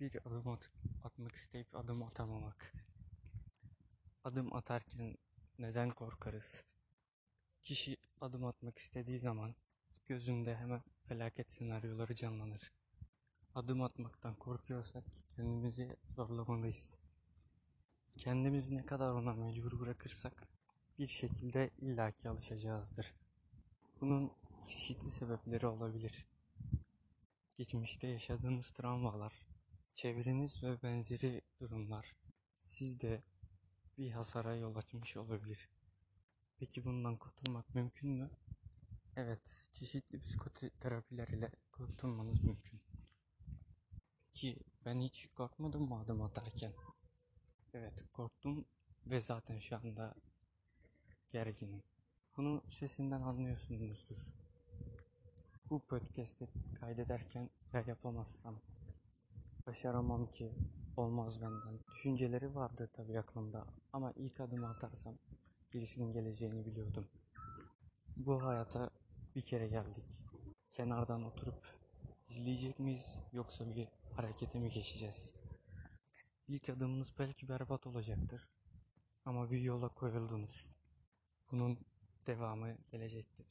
bir adım at- atmak isteyip adım atamamak. Adım atarken neden korkarız? Kişi adım atmak istediği zaman gözünde hemen felaket senaryoları canlanır. Adım atmaktan korkuyorsak kendimizi zorlamalıyız. Kendimizi ne kadar ona mecbur bırakırsak bir şekilde illaki alışacağızdır. Bunun çeşitli sebepleri olabilir. Geçmişte yaşadığınız travmalar, çevreniz ve benzeri durumlar sizde bir hasara yol açmış olabilir. Peki bundan kurtulmak mümkün mü? Evet, çeşitli psikoterapiler ile kurtulmanız mümkün. Peki ben hiç korkmadım mı adım atarken? Evet, korktum ve zaten şu anda gerginim. Bunu sesinden anlıyorsunuzdur. Bu podcast'i kaydederken ya yapamazsam, başaramam ki, olmaz benden. Düşünceleri vardı tabii aklımda ama ilk adımı atarsam gerisinin geleceğini biliyordum. Bu hayata bir kere geldik. Kenardan oturup izleyecek miyiz yoksa bir harekete mi geçeceğiz? İlk adımınız belki berbat olacaktır ama bir yola koyuldunuz. Bunun devamı gelecektir.